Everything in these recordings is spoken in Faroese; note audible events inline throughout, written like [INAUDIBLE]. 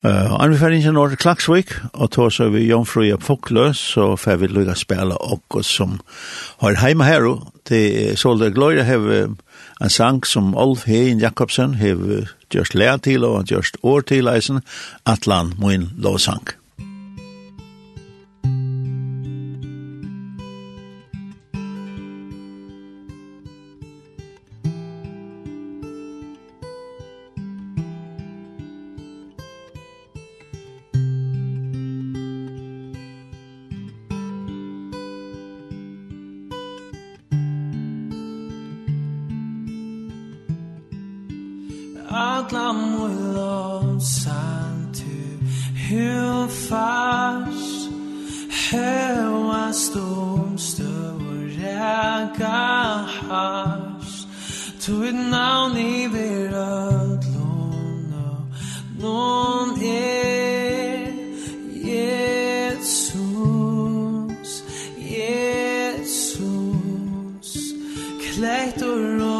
Uh, Anbefaringen er Klaksvik, og tog så vi Jomfruja Fokløs, så får vi lukka spela okko som har heima her, det er Solde Gløyre hev en sang som Olf Hein Jakobsen hev gjørst lea til og gjørst år til eisen, Atlan Moin Lovsang. flätor och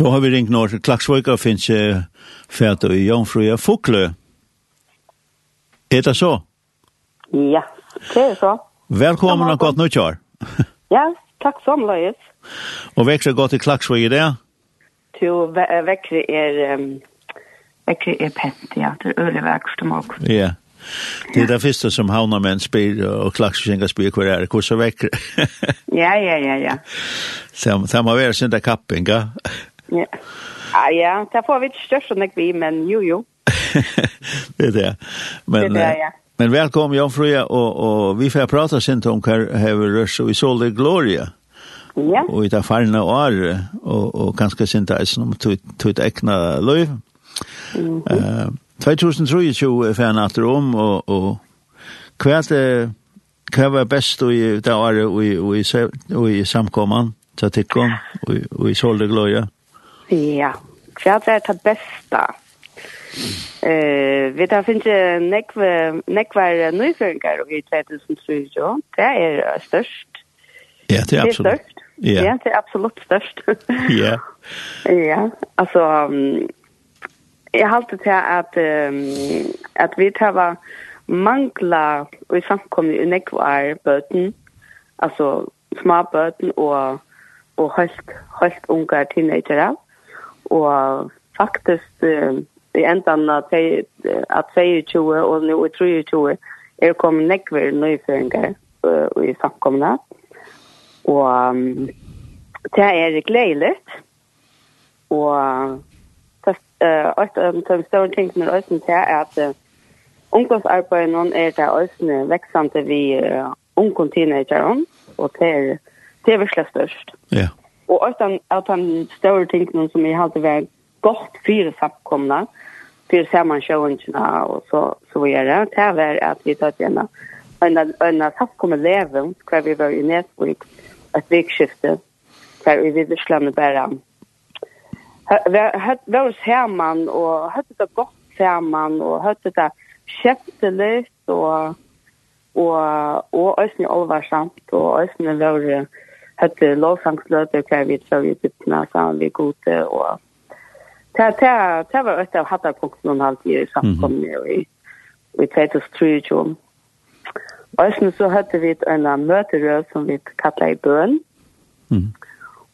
Så har vi ringt norr til Klaksvøyka, finnes jeg fæt og Jomfruja Fokle. Er det så? Ja, det er så. Velkommen og godt nyttår. [LAUGHS] ja, takk som løyet. Og vekker godt i Klaksvøy i det? Jo, vekker er... Um, vekker er pent, ja. Det er øyelig vekker som også. Ja. Det er det første som havner med en spyr, og klaksfiskinga spyr hver er, hvor så vekker. ja, ja, ja, ja. Det må være sin der kappinga. Ja. Ja. Ah, ja, det får vi ikke størst enn vi, men jo, jo. [LAUGHS] det er det. Men, det er det, ja. Men velkommen, Jan Frøya, og, og vi får prata sent om hva vi rørs, og vi så det Gloria. Ja. Og vi tar farne året, og, og kanskje sent er som tog et ekne løy. Mm -hmm. uh, 2023 er han atter om, og, og hva er det, hva var best i det året og i, og i, i samkommene, til Tikkon, og, og i Solde Gloria? Ja. Ja, hva er det beste? Eh, vi tar finnes nekve, nekvar nøyføringar i 2003, det er størst. Ja, det er absolutt. Det er størst. Ja. ja, det er absolutt størst. ja. Ja, [LAUGHS] altså, um, jeg halte til at, um, at vi tar mangla i samkommet i nekvar bøten, altså små bøten og, og høyst, høyst unge teenagerer. Mm og faktisk i endan at 22 og nu i 23 er kommet nekver nøyføringer i samkomna. Og det er gledelig. Og et større ting som er også til er at ungdomsarbeidet er det også veksende vi ungdomstiden er og det er det er virkelig størst. Ja. Yeah. Og utan at han større tingene som jeg hadde vært godt fire samkomne, fire sammenskjøringene och så, så vi är det här är att vi tar igen en, en samkomne leven, kvar vi var i Nesbruk, et vikskifte, hver vi videre slemme bara Vi var herman og hørte det godt herman og hørte det kjempelitt, og og og øsni olvarsamt og øsni vore høyde lovsangsløp, hva vi så i dyptene sammen vi gode, og det var et av hattarpunktene hun alltid i samkomne i, i 2003. Og så høyde vi en møterød som vi kallet i bøen, mm.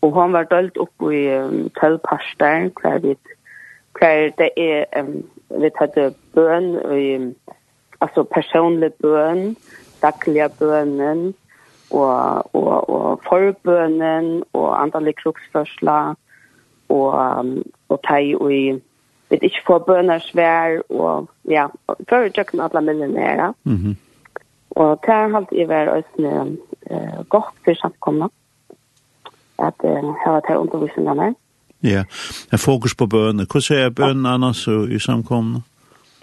og hun var dølt opp i um, tølvparster, hva vi hver det er, um, vi hadde bøn, og, um, altså personlig bøn, daglige bønnen, og, og, og forbønnen og antallet kroksførsler og, og tei og i vet ikkje få bønner svær og ja, før tjøkken alle millionære. Mm -hmm. Og det har alltid i hver østene eh, godt for samkomne at eh, her til undervisningene. Ja, en fokus på bønner Hvordan er bønner annars i samkomna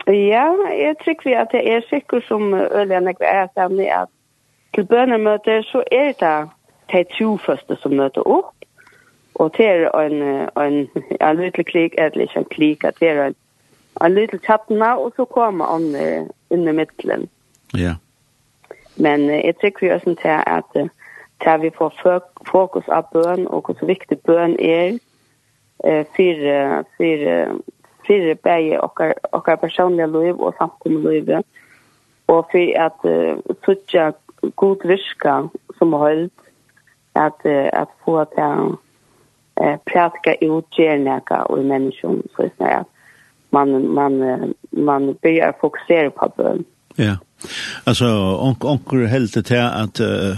Ja, jeg tror vi at det er sikkert som øljene er sammen at til bønemøter så er det de to første som møter opp, og det er en, en, [LAUGHS] en liten klik, eller ikke en klik, at det er en, en liten tappna, og så kommer han inn i midtelen. Ja. Men jeg tror vi også til at til vi får fokus av bøn, og hvor så viktig bøn er, for, for, for begge okkar, okkar personlige liv og samkomne liv, og for at uh, suttje god virka som holdt at, uh, at få att eh praktiska utgärningar och människan så att säga man man man börjar fokusera på bön. Ja. Alltså onk onkel helt det att uh,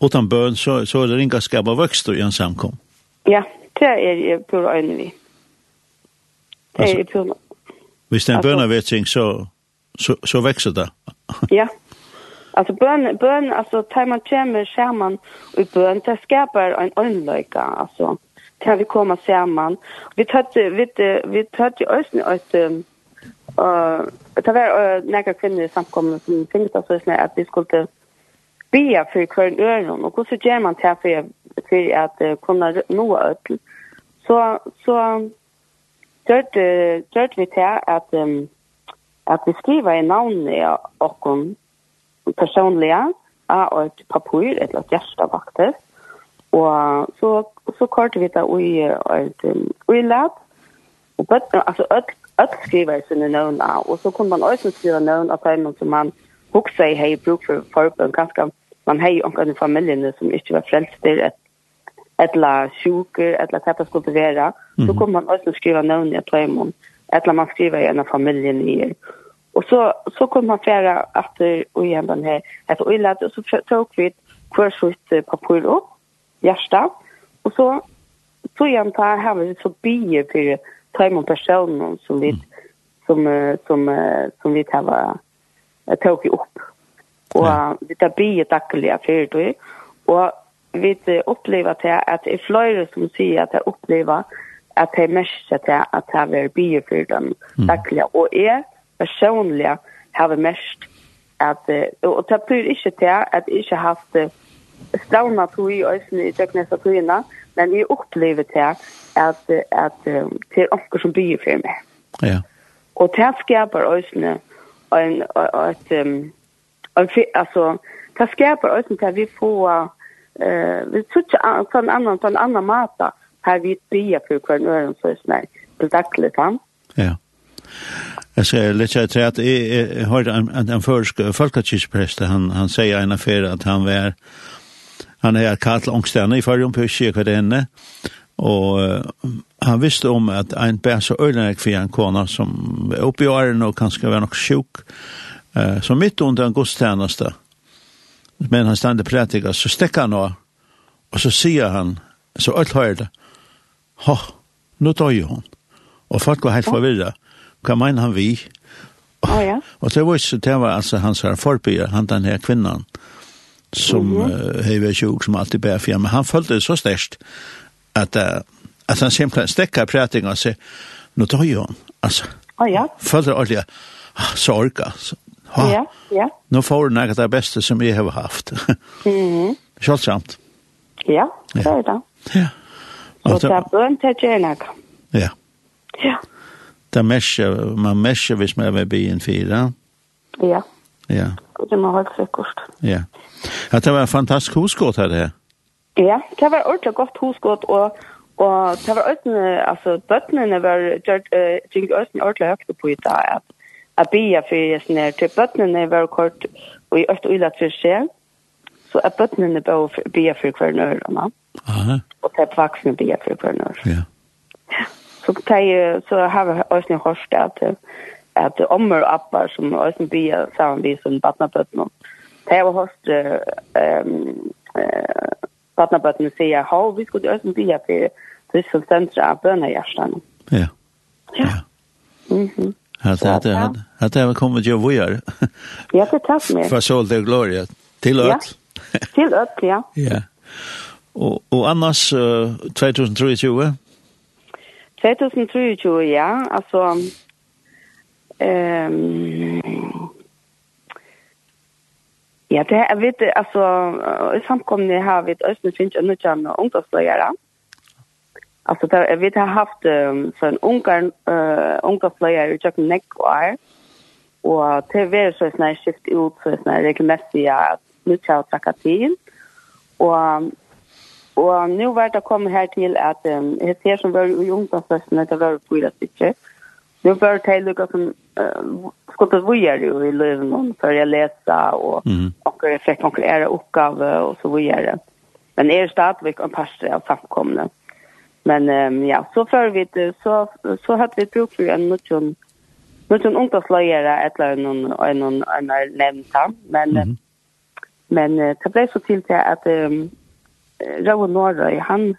utan bön så så är det inga skabba växter i en samkom. Ja, det är på en vi. Det är på. Vi stämmer bönarvetting så så så växer det. ja. Alltså bön bön alltså tar man kommer skärman och bön det skapar en önlöka alltså kan vi komma samman. Vi hade vi vi hade ösn ett eh det var några kvinnor samkomna som tänkte så snä att vi skulle be för kvar öron och hur gör man till för för att kunna nå öll. Så så gjorde gjorde vi till att att vi skriver i namn och personliga av ett papper eller ett hjärta faktiskt. Och så så kort vi där i ett i lab. Och på alltså öll öll skriver sina namn. Och så kunde man också skriva namn av en som man huxar i hej bruk för förbön ganska man hej och en familjen som inte var frälst ett etla sjuker, etla kappa skulle vera, så kommer man også skriva navn i et eller man skriver i en av familien i Och så så kom man färra att och igen den här att och illa så tog vi kvarsitt papper upp hjärta och så så igen tar här vi så bi för tre personen som vi som som som vi tar tog upp. Och vi tar bi tackliga för det och vi upplever det att det är flera som säger att jag upplever att det är mest att det är bi för dem tackliga och är personliga har vi mest att og det blir at jeg ikke har haft ståna tog i øyne i tekniska togene, men jeg jag upplever at, at att till offer som blir for meg. Ja. Og det skapar ösn en att en altså, det skaper øyne til at vi får uh, vi tjuta på en annan på en annan måte her vi blir för kvar nu så snäll til daglig, sant? Ja. Jeg sier litt jeg att at jeg hørte en, en førsk folkekirkeprest, han, han sier en affär at han var, han er kallt ångstene i forrige om på hver henne, og han visste om at en bæ så øyne for en kona som var oppe i åren og kanskje var nok sjuk, så midt under en godstjeneste, men han stannade prætika, så stekker han och, og så sier han, så alt hører det, ha, nå ju hun. Og folk var helt forvirret hva mener han vi? Oh, ja. [LAUGHS] Og det var ikke, det var altså hans her forbyer, han den her kvinnan, som mm -hmm. uh, hever tjok, som alltid ber fjern, men han følte det så størst, at, uh, at han simpelthen stekker prætinga og sier, nå tar jo han, altså. Oh, ja. Følte det ordentlig, sorg, altså. Ha, ja, ja. Nå får hun noe det beste som jeg har haft. [LAUGHS] mm -hmm. Kjølsamt. Ja, det er det. Ja. Og det er bønt til Jenak. Ja. Ja. Det mesje, man mesje hvis man er ved byen fire. Ja. Ja. Det må holde seg kort. Ja. Ja, det var en fantastisk husgård her det. Ja, det var ordentlig godt husgård, og, og det var ordentlig, altså, bøttene var gjort, uh, ting ordentlig høyt på i dag, at at bia for sånn her, til bøttene var kort, og i øst og ila til seg, så at bøttene var bia for hver Aha. Og til vaksne bia for hver nøyrene. Ja. Ja. Så det så har vi også hörst att att ommer och appar som også blir samman vi som badnabøttene. Det har hørt um, uh, badnabøttene säger at vi skulle også bli at vi er som sentra av bønehjertene. Ja. Ja. Mhm. Mm Att det hade att det har kommit ju vad Ja, det tack med. För så det gloria till öll. Till öll, ja. Ja. Och och annars 2023 2023, ja. altså, Um, ja, det er vet altså, i samkomne har vi ösnen finnes en nutjan ungdomsløyere. Altså, det er vet har haft um, sånn en ungar uh, ungdomsløyere i kjøkken nekvar, og det er är så snär skift ut så snär regelmessig, att nødvendig ska jag tacka till. Og nu var det kommet her til at um, jeg ser som var i ungdomsfesten, det var fyra stykker. Nu var det til lukka som uh, skulle skottet vujere i løven for jeg lesa og mm. og jeg fikk noen ære oppgave og så vujere. Men er stadigvæk en pastor av samkomne. Men um, ja, så før vi det, så, så hadde vi bruk for en noen noen ungdomsløyere eller noen, noen, noen, noen nevnta, men, mm. men uh, det ble så til til at um, Raul Norrøy, han,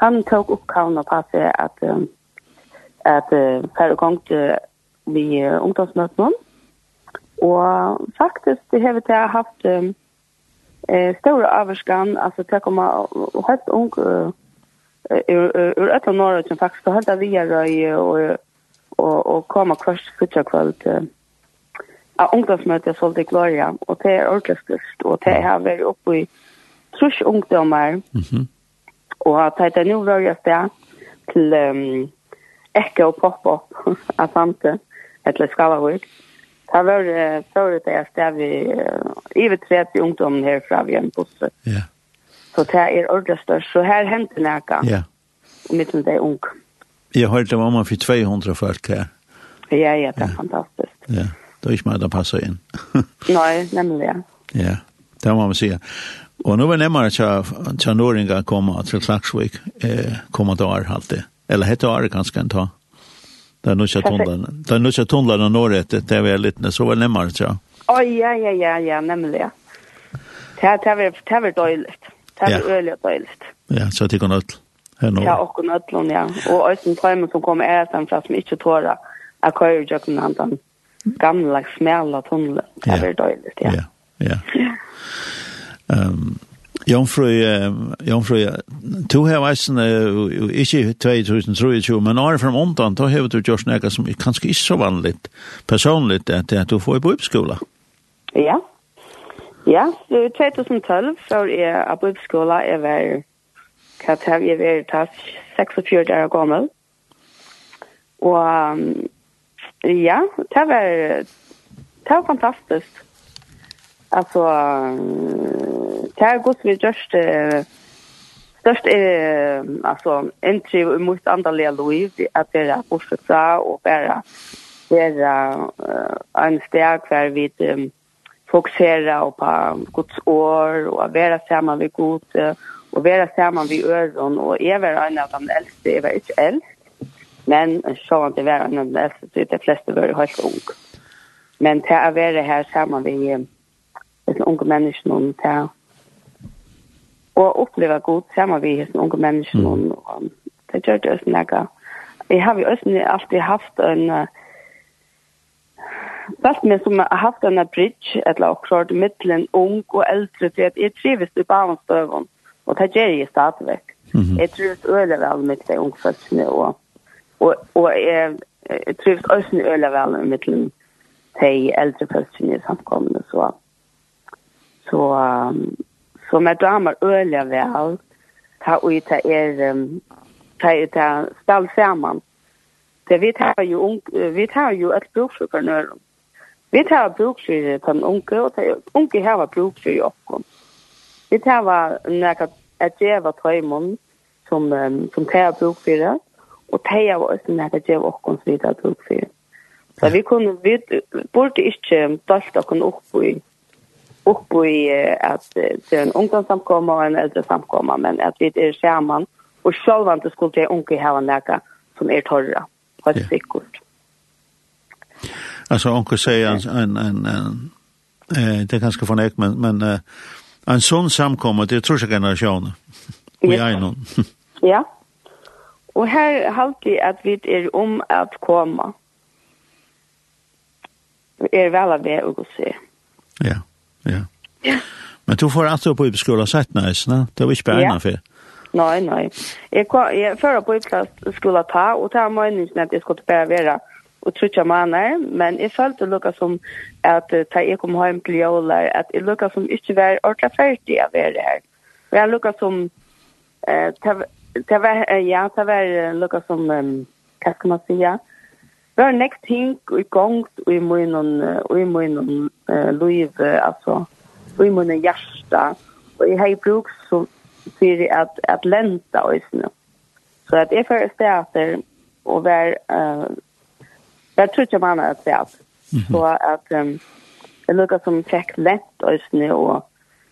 han tok oppkavna på seg at, um, at uh, færre gong til vi uh, ungdomsmøtene. Og faktisk, det har vi til haft um, eh, store avvarskan, altså til å komme helt ung uh, ur, ur et av Norrøy som faktisk har hørt av via røy og, og, og komme kvart kvart kvart kvart av ungdomsmøtet Solde Gloria, og det er ordentlig størst, og det har vært oppe i trusk ungdommer. Mm. Og at det nu var jeg sted til um, ekke og pop-up [LAUGHS] av Sante, eller Skalavurk. Det var uh, før det jeg sted vi uh, 30 ungdommer herfra vi en busse. Ja. Yeah. Så det er ordentlig størst. Så her henter nækka. Ja. Yeah. Mittlen det er ung. Jeg hørte man fikk 200 folk her. Ja, ja, det er ja. fantastisk. Ja, det er ikke meg det passer inn. [LAUGHS] Nei, nemlig, ja. Ja, det må man si. Og nå var nemmere til jag nåringar komma till Klagsvik, eh, til till alltid. Eller hette Arhalte kanskje en tag. Det er nog tunnelen. tunnlarna. Det är nog inte tunnlarna norrrätt, det er väl lite, så var närmare att jag. Oj, ja, ja, ja, ja, nemlig, ja. Det er, det er, dåligt. Det er är öliga dåligt. Ja, så tycker hon öll. Ja, og hon öll, ja. Och östen träumen som kommer är sen för som ikke tårer. tårar att köra i den gamle, smälla tunnelen. Det er är døyligt, ja. Ja, ja. [LAUGHS] Um, Jomfru, Jomfru, to har eisen, ikke 2023, men året frem omtann, da har du gjort noe som kanskje ikke så vanligt, personligt, at, at du får i bøybskola. Ja, ja, 2012 så jeg i bøybeskola, jeg var, hva tar jeg vært, 46 år gammel, og ja, det var, det var fantastisk, Alltså det är gott vi just just är alltså en tre mot andra liv att det är bortsa och bara det är en stark kvar vid fokusera och på Guds år och vara samman vi Gud och vara samman vi öron och är väl en av de äldste, är väl inte äldst men så var det vara en av de äldste, de flesta var helt ung. Men det är vara här samman vid hos unge mennesker noen til å oppleve godt sammen med hos unge mennesker noen. Mm. Det gjør det også noe. Jeg har jo også alltid haft en Fast med som har haft en bridge, eller også klart mittelen ung og eldre, til at jeg trives i barnstøven, og det gjør jeg stadigvæk. Mm -hmm. Jeg trives øyelig vel med de ungfødsene, og, og, og jeg, jeg trives også øyelig vel med de eldre fødsene i samkommende, så Så, så med damer øler vel, ta ut ta er, ta ut ta spil sammen. Det vi tar jo, ung, vi tar jo et bruksjukernør. Vi tar bruksjuker på den unge, og ta, unge har bruksjuker i oppgånd. Vi tar nekka at djeva tøymon som, som tar bruksjuker, og ta av oss nekka djeva oppgånd som vi tar bruksjuker. Så vi kunne, vi burde ikke dalt okken opp i upp i att det är en ungdomssamkomma och en äldre samkomma men att vi är skärman och själva inte skulle det unge ha en läka som är torra på ett sikkert. Alltså onkel säger en en en eh det kanske från ek men men en sån samkomma det tror jag generationer. Vi är någon. Ja. Och här halt vi att vi är om att komma. Vi är väl av det och se. Ja. Ja. Ja. Men du får alltid på skola sett nice, ne? Det var ikke bare ja. for. Nei, nei. Jeg, jeg fører på skola ta, og ta meningen at jeg skulle bare være og trutja manar, men jeg følte lukka som at ta jeg kom hjem til jævlar, at jeg lukka som ikke var ordentlig ferdig av være her. Og jeg lukka som, eh, ta, ta var, ja, ta var lukka som, um, hva skal man sige, ja, var nekt ting i gang og i munnen, og i munnen uh, liv, altså, og i munnen hjärsta. Og jeg har brukt så fyrir at, at lenta oisne. Så at jeg fyrir steater og var, uh, var trutja manna at steat. Mm. Så at um, jeg lukka som fikk lent oisne og,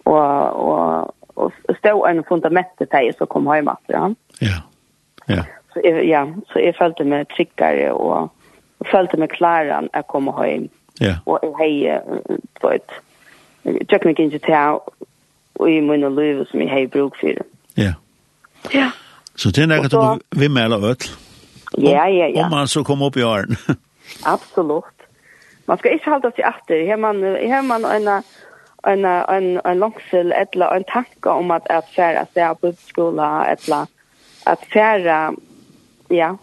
og, og, og stå en fundament til deg som kom hjemme. Ja, ja. ja. Så jeg, ja, så jeg følte meg tryggere og, følte meg klaren at komme hjem. Ja. Og jeg hei, du vet, tjekk meg ikke til og i min liv som jeg har bruk for. Ja. Ja. Så det er nægget du vil melde øtl? Ja, ja, ja. Om man så kommer opp i åren. [LAUGHS] Absolutt. Man skal ikke holde seg etter. Her man, her man en, en, en, en langsel, eller en tanke om at jeg skjer at jeg er på skolen, eller at skjer, ja,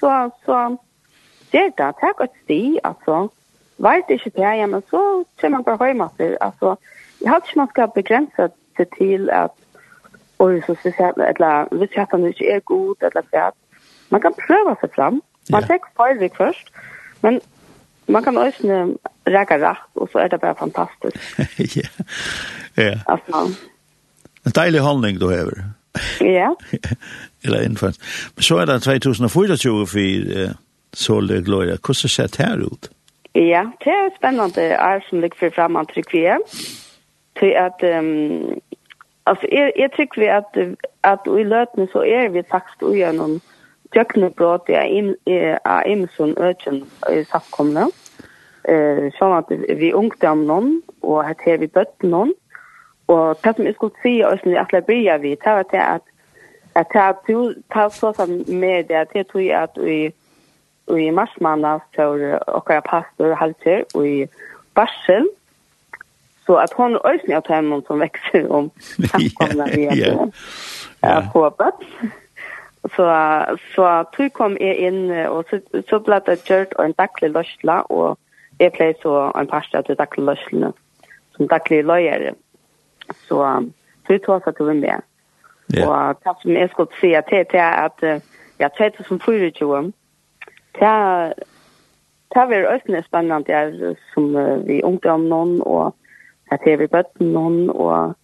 så, så, ser det, takk et sti, altså, var det ikke det, ja, men så kommer man bare hjemme til, altså, jeg har ikke man skal begrense det til at, og så hvis jeg, eller hvis jeg kan ikke er god, eller hva, man kan prøve seg fram, man yeah. tek farvik først, men man kan også räcka rätt och så är det bara fantastiskt. [LAUGHS] ja, ja. Alltså. En deilig holdning du hever. Ja. [LAUGHS] Eller innført. Men så er det 2024 for Sol Gloria. Hvordan ser det her ut? Ja, det er et spennende år som ligger for fremme trykk vi er. Til at, um, altså, jeg, jeg trykker vi at, at i løtene så er vi faktisk ugjennom tjøkkenbrot i Imson Øtjen i samkomne. Eh, sånn at vi ungdom noen, og her har vi bøtt noen. Og det som jeg skulle si, og som jeg skulle begynne vidt, det var det at at ta ta så som med det at det tror jeg at vi Og i marsmanna for okkara pastor halter og i barsel. Så at hon øysni av temmon som vekser om [LAUGHS] samkomna vi er på bøtt. Så, så tog kom jeg inn, og så, så ble det gjørt en daglig løsla, og jeg ble så en pastor til daglig løslene, som daglig løyere. Så, så jeg tog at du var med. Yeah. Og det som jeg skulle si, det er at ja, 2024, det det blir øyne spennende her, som vi ungdom noen, og at det vi bøtten noen, og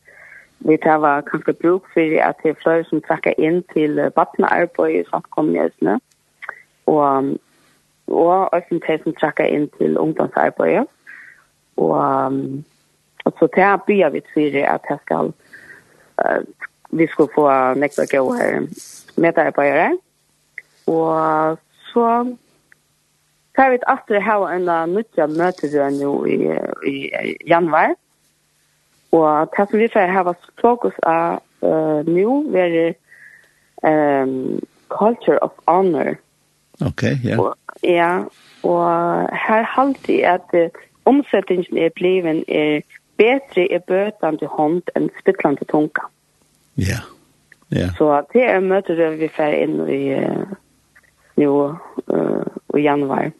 vi tar var kanskje bruk for at det er flere som trekker inn til bøttenarbeid i samkomne øyne, og, og øyne til som trekker inn til ungdomsarbeid. Og, og så det er byer vi tvirer at jeg skal, uh, vi skal få nekta gode medarbeidere, og så tar vi at det har en nødja møter nå i, i, januar. Og det som vi får ha fokus av uh, nå, er um, culture of honor. Ok, ja. Yeah. ja, og her halte jeg at uh, omsettingen er bliven er bedre i bøtende hånd enn spittlande tunga. Ja, yeah. ja. Yeah. Så det er møter vi får inn i uh, nu uh, i januar.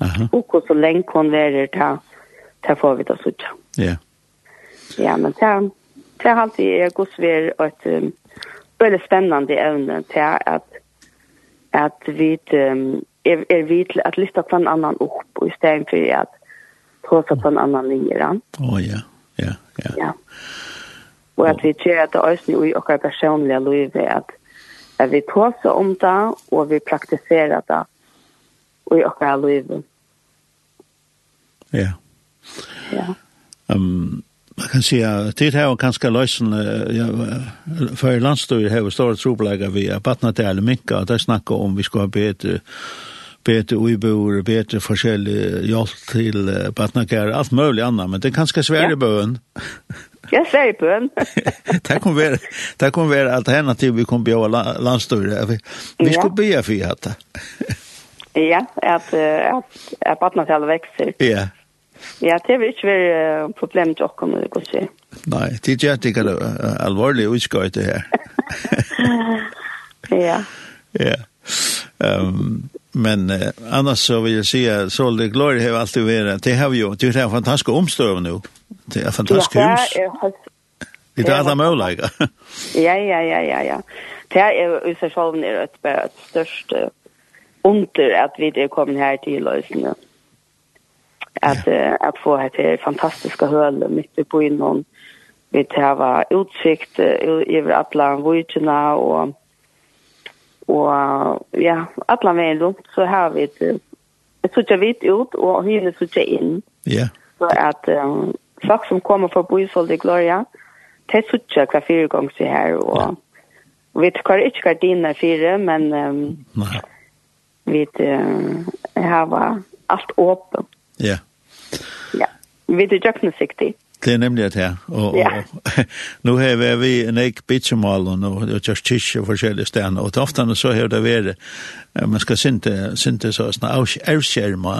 Aha. Och så länge hon värer ta ta får vi det så Ja. Ja, men ta ta har alltid är gosver ett um, väldigt spännande ämne till att att vi um, är, är vi till att lyfta på en annan upp och istället för att prata på en annan linje. Åh oh, ja, ja, ja. Ja. Och att vi tror att det är i och personliga livet att at vi tåser om det, og vi praktiserer det i okkara liv. Ja. Ja. Um, man kan säga att det här var ganska lösen för landstyret här var stora troplägar vi har battnat till Aleminka att det snackar om vi ska ha bättre bättre uibor, bättre forskjellig hjälp till battnakar, allt möjligt annat men det är ganska svärre bön. Ja. Jag säger på en. det kommer være, det kommer være alternativ vi kommer bjøre landstøyre. Vi, vi ja. skulle be for att Ja, at, att att barnatalen vekster. Ja. Ja, det vil ikke være problem til åkken, det går ikke. Nei, det er ikke det alvorlige utskøyte her. [LAUGHS] ja. [LAUGHS] Ja. Um, men eh, annars så vill jag säga så de Glory har alltid varit. Det har vi ju. Det är fantastiska omstörv nu. Det är fantastiskt hus. Det är alla lika Ja, ja, ja, ja, ja. Det är i sig själv är ett bara ett under att vi det kommer här till lösen Att ja. att få här fantastiska höl mitt i på innan vi tar utsikt över alla vågorna och Og ja, alla veien rundt så har vi et Jeg sitter vidt ut, og henne suttje inn. Ja. Så at um, folk som kommer fra Boisvold i Gloria, det er suttje hver fire ganger til her. Og ja. vi tar ikke gardiner fire, men um, Nei. vi um, har alt åpen. Ja. Ja. Vi tar ikke noe siktig. Det er nemlig det her. Og, ja. og, [LAUGHS] nå har vi en eik bitsemal og det er just kyrkje forskjellige stedene. Og til ofte så har det vært, man skal synte, synte så sånn avskjerma.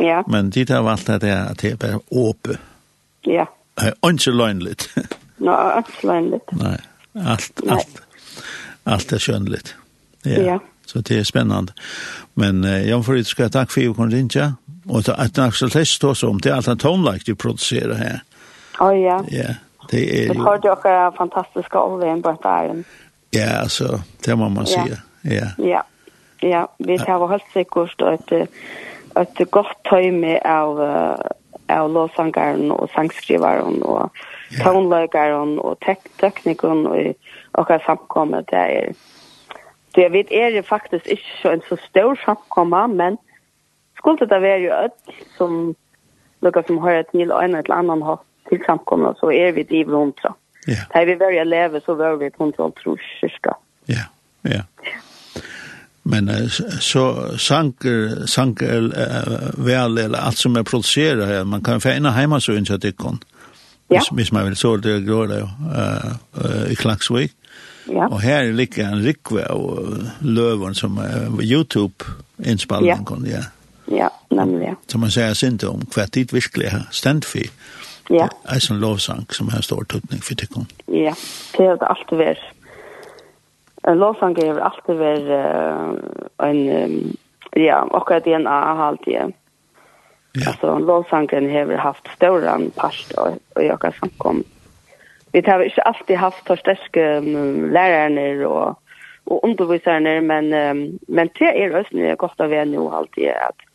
Ja. Men de har valgt at det er, at det er bare åpe. Ja. Det er Ikke løgnlig. Nå, ikke løgnlig. Nei, alt, alt, alt er skjønnligt. Ja. ja. Så det er spennende. Men uh, Jan Forrit, skal jeg takke for at du kunne ringe. Og at Axel Tess stås om, det er alt han tonlagt du produserer her. Oh, ja. Ja, det er jo... Vi har jo akkurat fantastiske oljen på et. Ja, altså, det må man sige. Ja. Ja, ja. vi har helt sikkert et, et godt tøyme av, av låsangeren og sangskriveren og ja. tonløkeren og tek teknikeren og akkurat samkommet, det er... Så jeg vet, er det faktisk ikke så en så stor samkommet, men skulle det være jo ødt som lukka som hører til en eller annan hatt til samkomna så er vi driv hundra. Ja. Da vi var leve så var vi hundra tro kyrka. Ja, ja. Men så sanker, sanker uh, vel, eller alt som er producerat här, man kan färna hemma så inte att det kan. Ja. Hvis man vil så det går det uh, i Klagsvik. Ja. Og her ligger en rikve og løven som uh, YouTube-innspallen ja. ja. Ja, nemlig, ja. Som man sier sint om hva tid virkelig er stendt for. Ja. Er som lovsang som har stor tøtning for tikkun. Ja, det har alltid vært. Lovsang har alltid vært uh, en, um, ja, akkurat DNA halvt igjen. Ja. Alltså lovsangen har haft stora part och jag kan samkom. Vi har inte alltid haft torsteske lärarna och och undervisare men um, men det är er också gott av er nu alltid att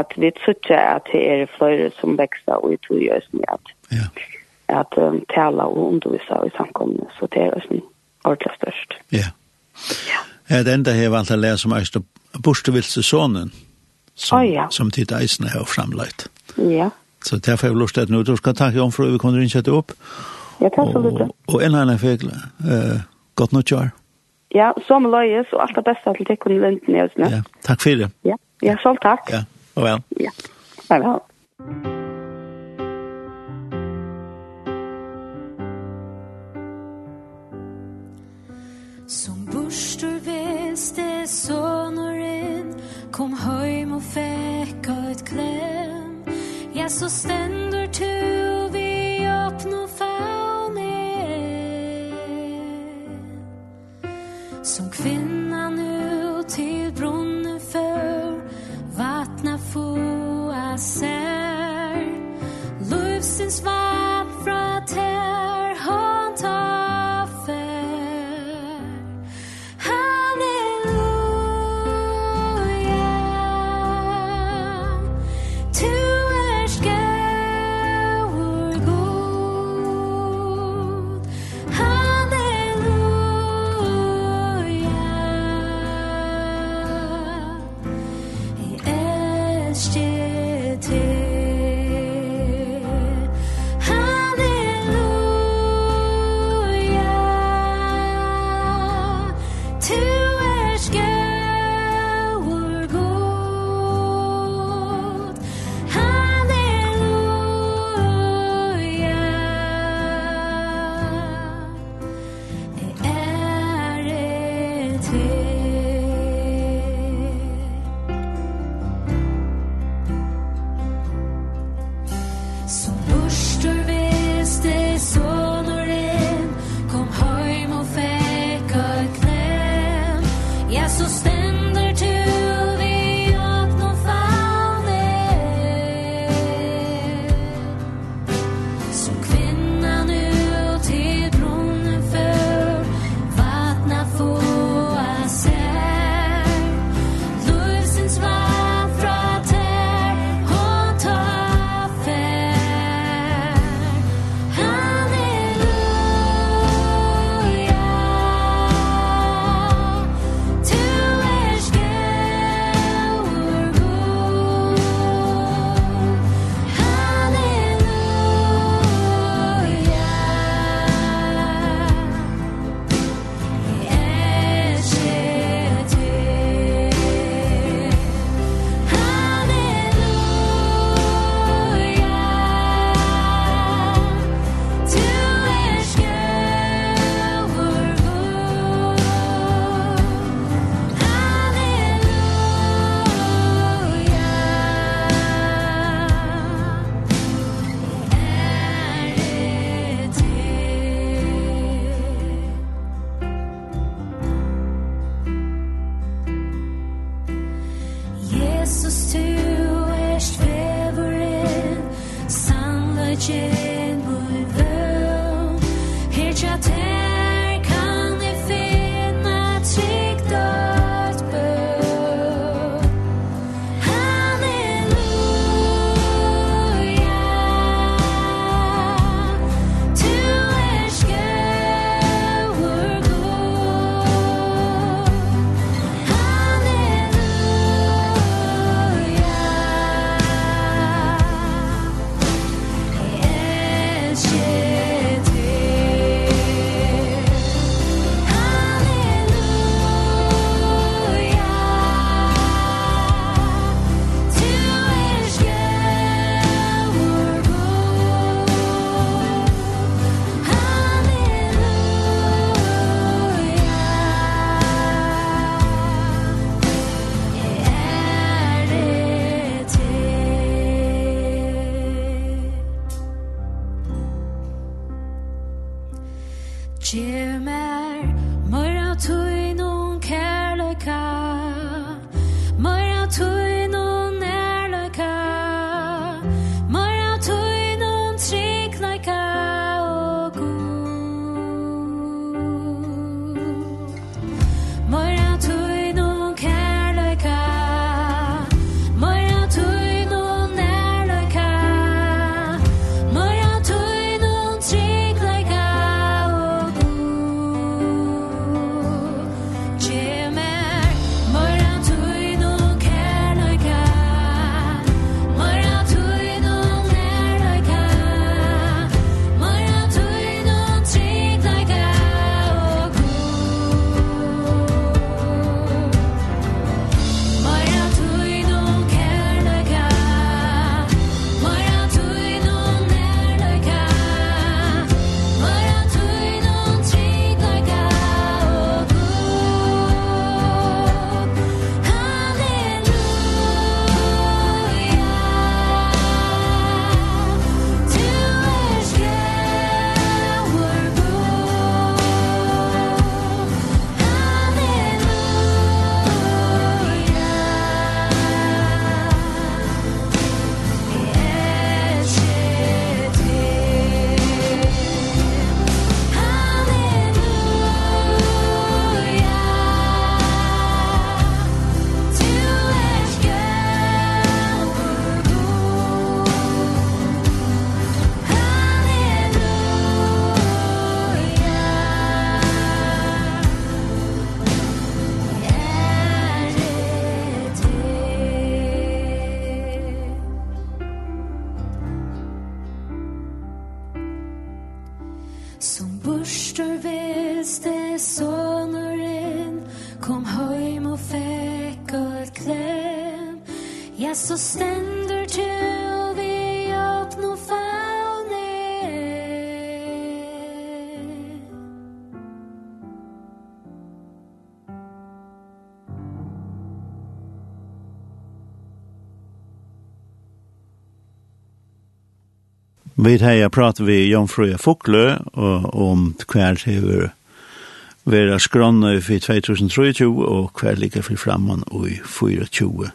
at vi tycker att det är flöjre som växer och i tog just med att, ja. att um, tala och undervisa i samkomne, Så det är ju ordentligt störst. Ja. Ja. Det enda här var att lära som är borstevilse sonen som, oh, ja. som tid eisen har framlagt. Ja. Så derfor har jeg lyst til at nå, du skal takke om for att vi kunde rinja det opp. Ja, tack så mycket. Og en eller annen fägla. Uh, godt nytt år. Ja, som löjes och allt det bästa till dig kunde vänta ner nu. Ja, takk for det. Ja, ja så tack. Ja. Farvel. Ja, farvel. Som bursdur veste sonoren Kom heim og fekk et klem Ja, så stend Vi har jag pratat vi Jan Fröja Fokle om kvar hur vera skronna i 2023 og hver ligger fyrir framman og i 2024.